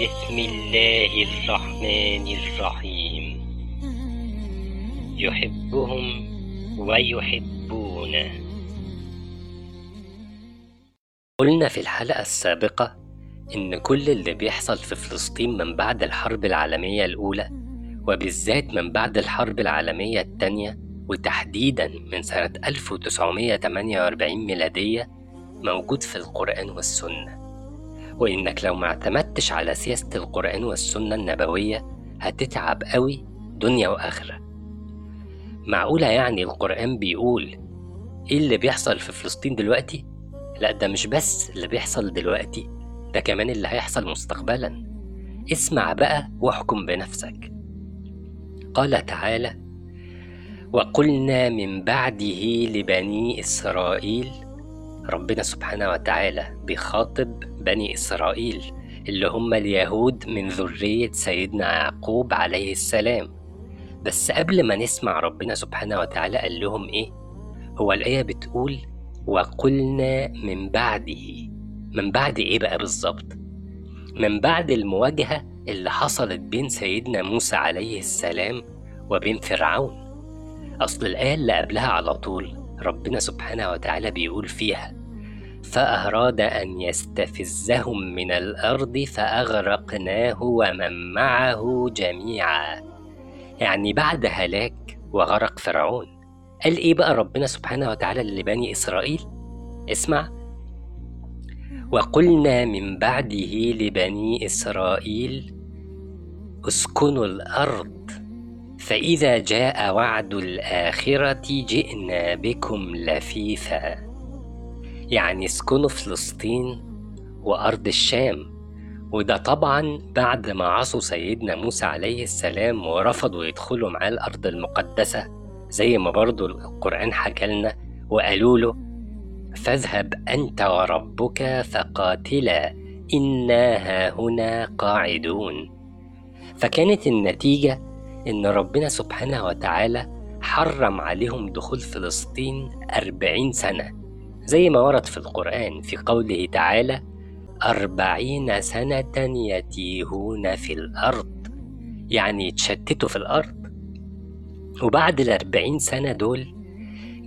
بسم الله الرحمن الرحيم. يحبهم ويحبونه. قلنا في الحلقة السابقة إن كل اللي بيحصل في فلسطين من بعد الحرب العالمية الأولى وبالذات من بعد الحرب العالمية التانية وتحديدا من سنة 1948 ميلادية موجود في القرآن والسنة. وإنك لو ما اعتمدتش على سياسة القرآن والسنة النبوية هتتعب قوي دنيا وآخرة. معقولة يعني القرآن بيقول إيه اللي بيحصل في فلسطين دلوقتي؟ لا ده مش بس اللي بيحصل دلوقتي ده كمان اللي هيحصل مستقبلا. اسمع بقى واحكم بنفسك. قال تعالى وقلنا من بعده لبني إسرائيل ربنا سبحانه وتعالى بيخاطب بني إسرائيل اللي هم اليهود من ذرية سيدنا يعقوب عليه السلام. بس قبل ما نسمع ربنا سبحانه وتعالى قال لهم إيه؟ هو الآية بتقول وقلنا من بعده. من بعد إيه بقى بالظبط؟ من بعد المواجهة اللي حصلت بين سيدنا موسى عليه السلام وبين فرعون. أصل الآية اللي قبلها على طول ربنا سبحانه وتعالى بيقول فيها فأراد أن يستفزهم من الأرض فأغرقناه ومن معه جميعا. يعني بعد هلاك وغرق فرعون قال إيه بقى ربنا سبحانه وتعالى لبني إسرائيل؟ اسمع. وقلنا من بعده لبني إسرائيل اسكنوا الأرض فإذا جاء وعد الآخرة جئنا بكم لفيفا. يعني اسكنوا فلسطين وأرض الشام. وده طبعا بعد ما عصوا سيدنا موسى عليه السلام ورفضوا يدخلوا معاه الأرض المقدسة زي ما برضو القرآن حكى لنا وقالوا له فاذهب أنت وربك فقاتلا إنا هاهنا قاعدون. فكانت النتيجة إن ربنا سبحانه وتعالى حرم عليهم دخول فلسطين أربعين سنة. زي ما ورد في القرآن في قوله تعالى أربعين سنة يتيهون في الأرض. يعني يتشتتوا في الأرض. وبعد الأربعين سنة دول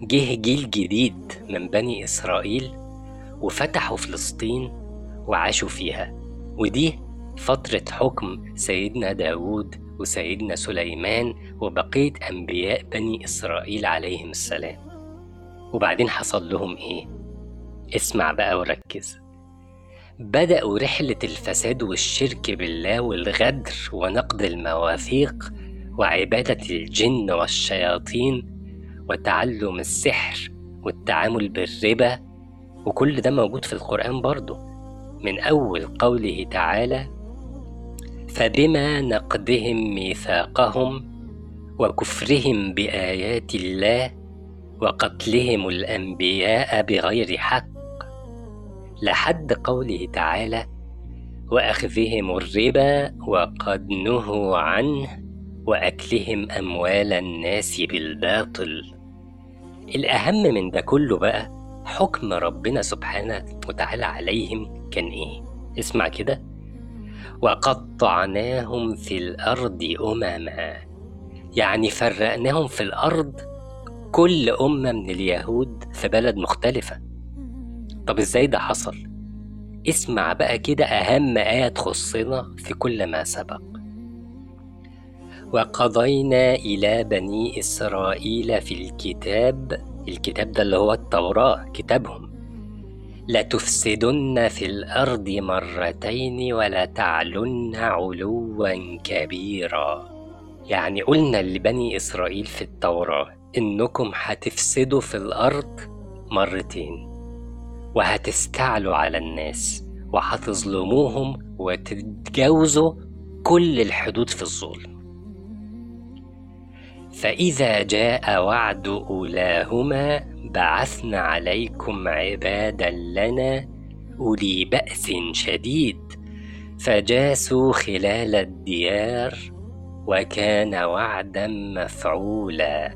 جه جيل جديد من بني إسرائيل وفتحوا فلسطين وعاشوا فيها. ودي فترة حكم سيدنا داود وسيدنا سليمان وبقية أنبياء بني إسرائيل عليهم السلام. وبعدين حصل لهم إيه؟ اسمع بقى وركز. بدأوا رحلة الفساد والشرك بالله والغدر ونقد المواثيق وعبادة الجن والشياطين وتعلم السحر والتعامل بالربا وكل ده موجود في القرآن برضه. من أول قوله تعالى فبما نقضهم ميثاقهم وكفرهم بآيات الله وقتلهم الأنبياء بغير حق لحد قوله تعالى وأخذهم الربا وقد نهوا عنه وأكلهم أموال الناس بالباطل الأهم من ده كله بقى حكم ربنا سبحانه وتعالى عليهم كان إيه؟ اسمع كده وقطعناهم في الأرض أمما. يعني فرقناهم في الأرض كل أمة من اليهود في بلد مختلفة. طب إزاي ده حصل؟ اسمع بقى كده أهم آية تخصنا في كل ما سبق. وقضينا إلى بني إسرائيل في الكتاب. الكتاب ده اللي هو التوراة كتابهم. لتفسدن في الأرض مرتين ولتعلن علوا كبيرا. يعني قلنا لبني إسرائيل في التوراة إنكم هتفسدوا في الأرض مرتين وهتستعلوا على الناس وهتظلموهم وتتجاوزوا كل الحدود في الظلم. فإذا جاء وعد أولاهما بعثنا عليكم عبادا لنا أولي بأس شديد فجاسوا خلال الديار وكان وعدا مفعولا.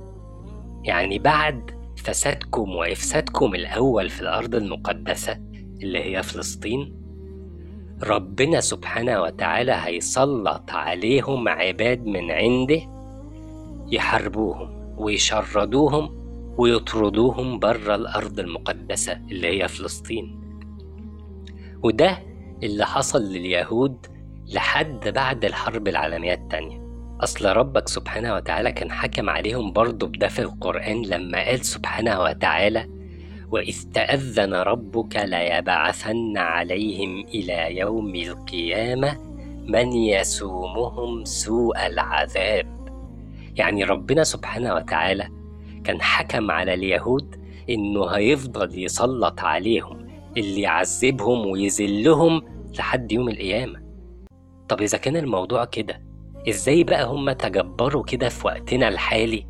يعني بعد فسادكم وإفسادكم الأول في الأرض المقدسة اللي هي فلسطين ربنا سبحانه وتعالى هيسلط عليهم عباد من عنده يحاربوهم ويشردوهم ويطردوهم بره الأرض المقدسة اللي هي فلسطين. وده اللي حصل لليهود لحد بعد الحرب العالمية التانية. أصل ربك سبحانه وتعالى كان حكم عليهم برضه بده في القرآن لما قال سبحانه وتعالى وإذ تأذن ربك ليبعثن عليهم إلى يوم القيامة من يسومهم سوء العذاب. يعني ربنا سبحانه وتعالى كان حكم على اليهود إنه هيفضل يسلط عليهم اللي يعذبهم ويذلهم لحد يوم القيامة. طب إذا كان الموضوع كده إزاي بقى هم تجبروا كده في وقتنا الحالي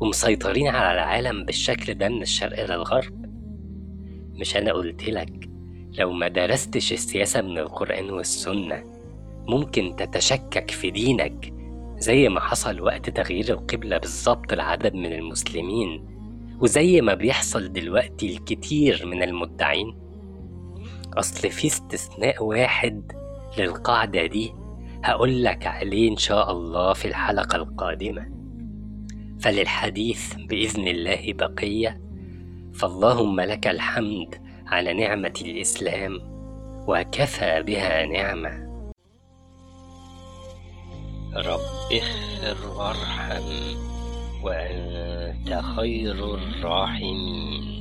ومسيطرين على العالم بالشكل ده من الشرق للغرب مش أنا قلتلك لو ما درستش السياسة من القرآن والسنة ممكن تتشكك في دينك زي ما حصل وقت تغيير القبلة بالظبط لعدد من المسلمين وزي ما بيحصل دلوقتي الكتير من المدعين. أصل في استثناء واحد للقاعدة دي هقولك عليه إن شاء الله في الحلقة القادمة. فللحديث بإذن الله بقية. فاللهم لك الحمد على نعمة الإسلام وكفى بها نعمة. رب اغفر وارحم وأنت خير الراحمين.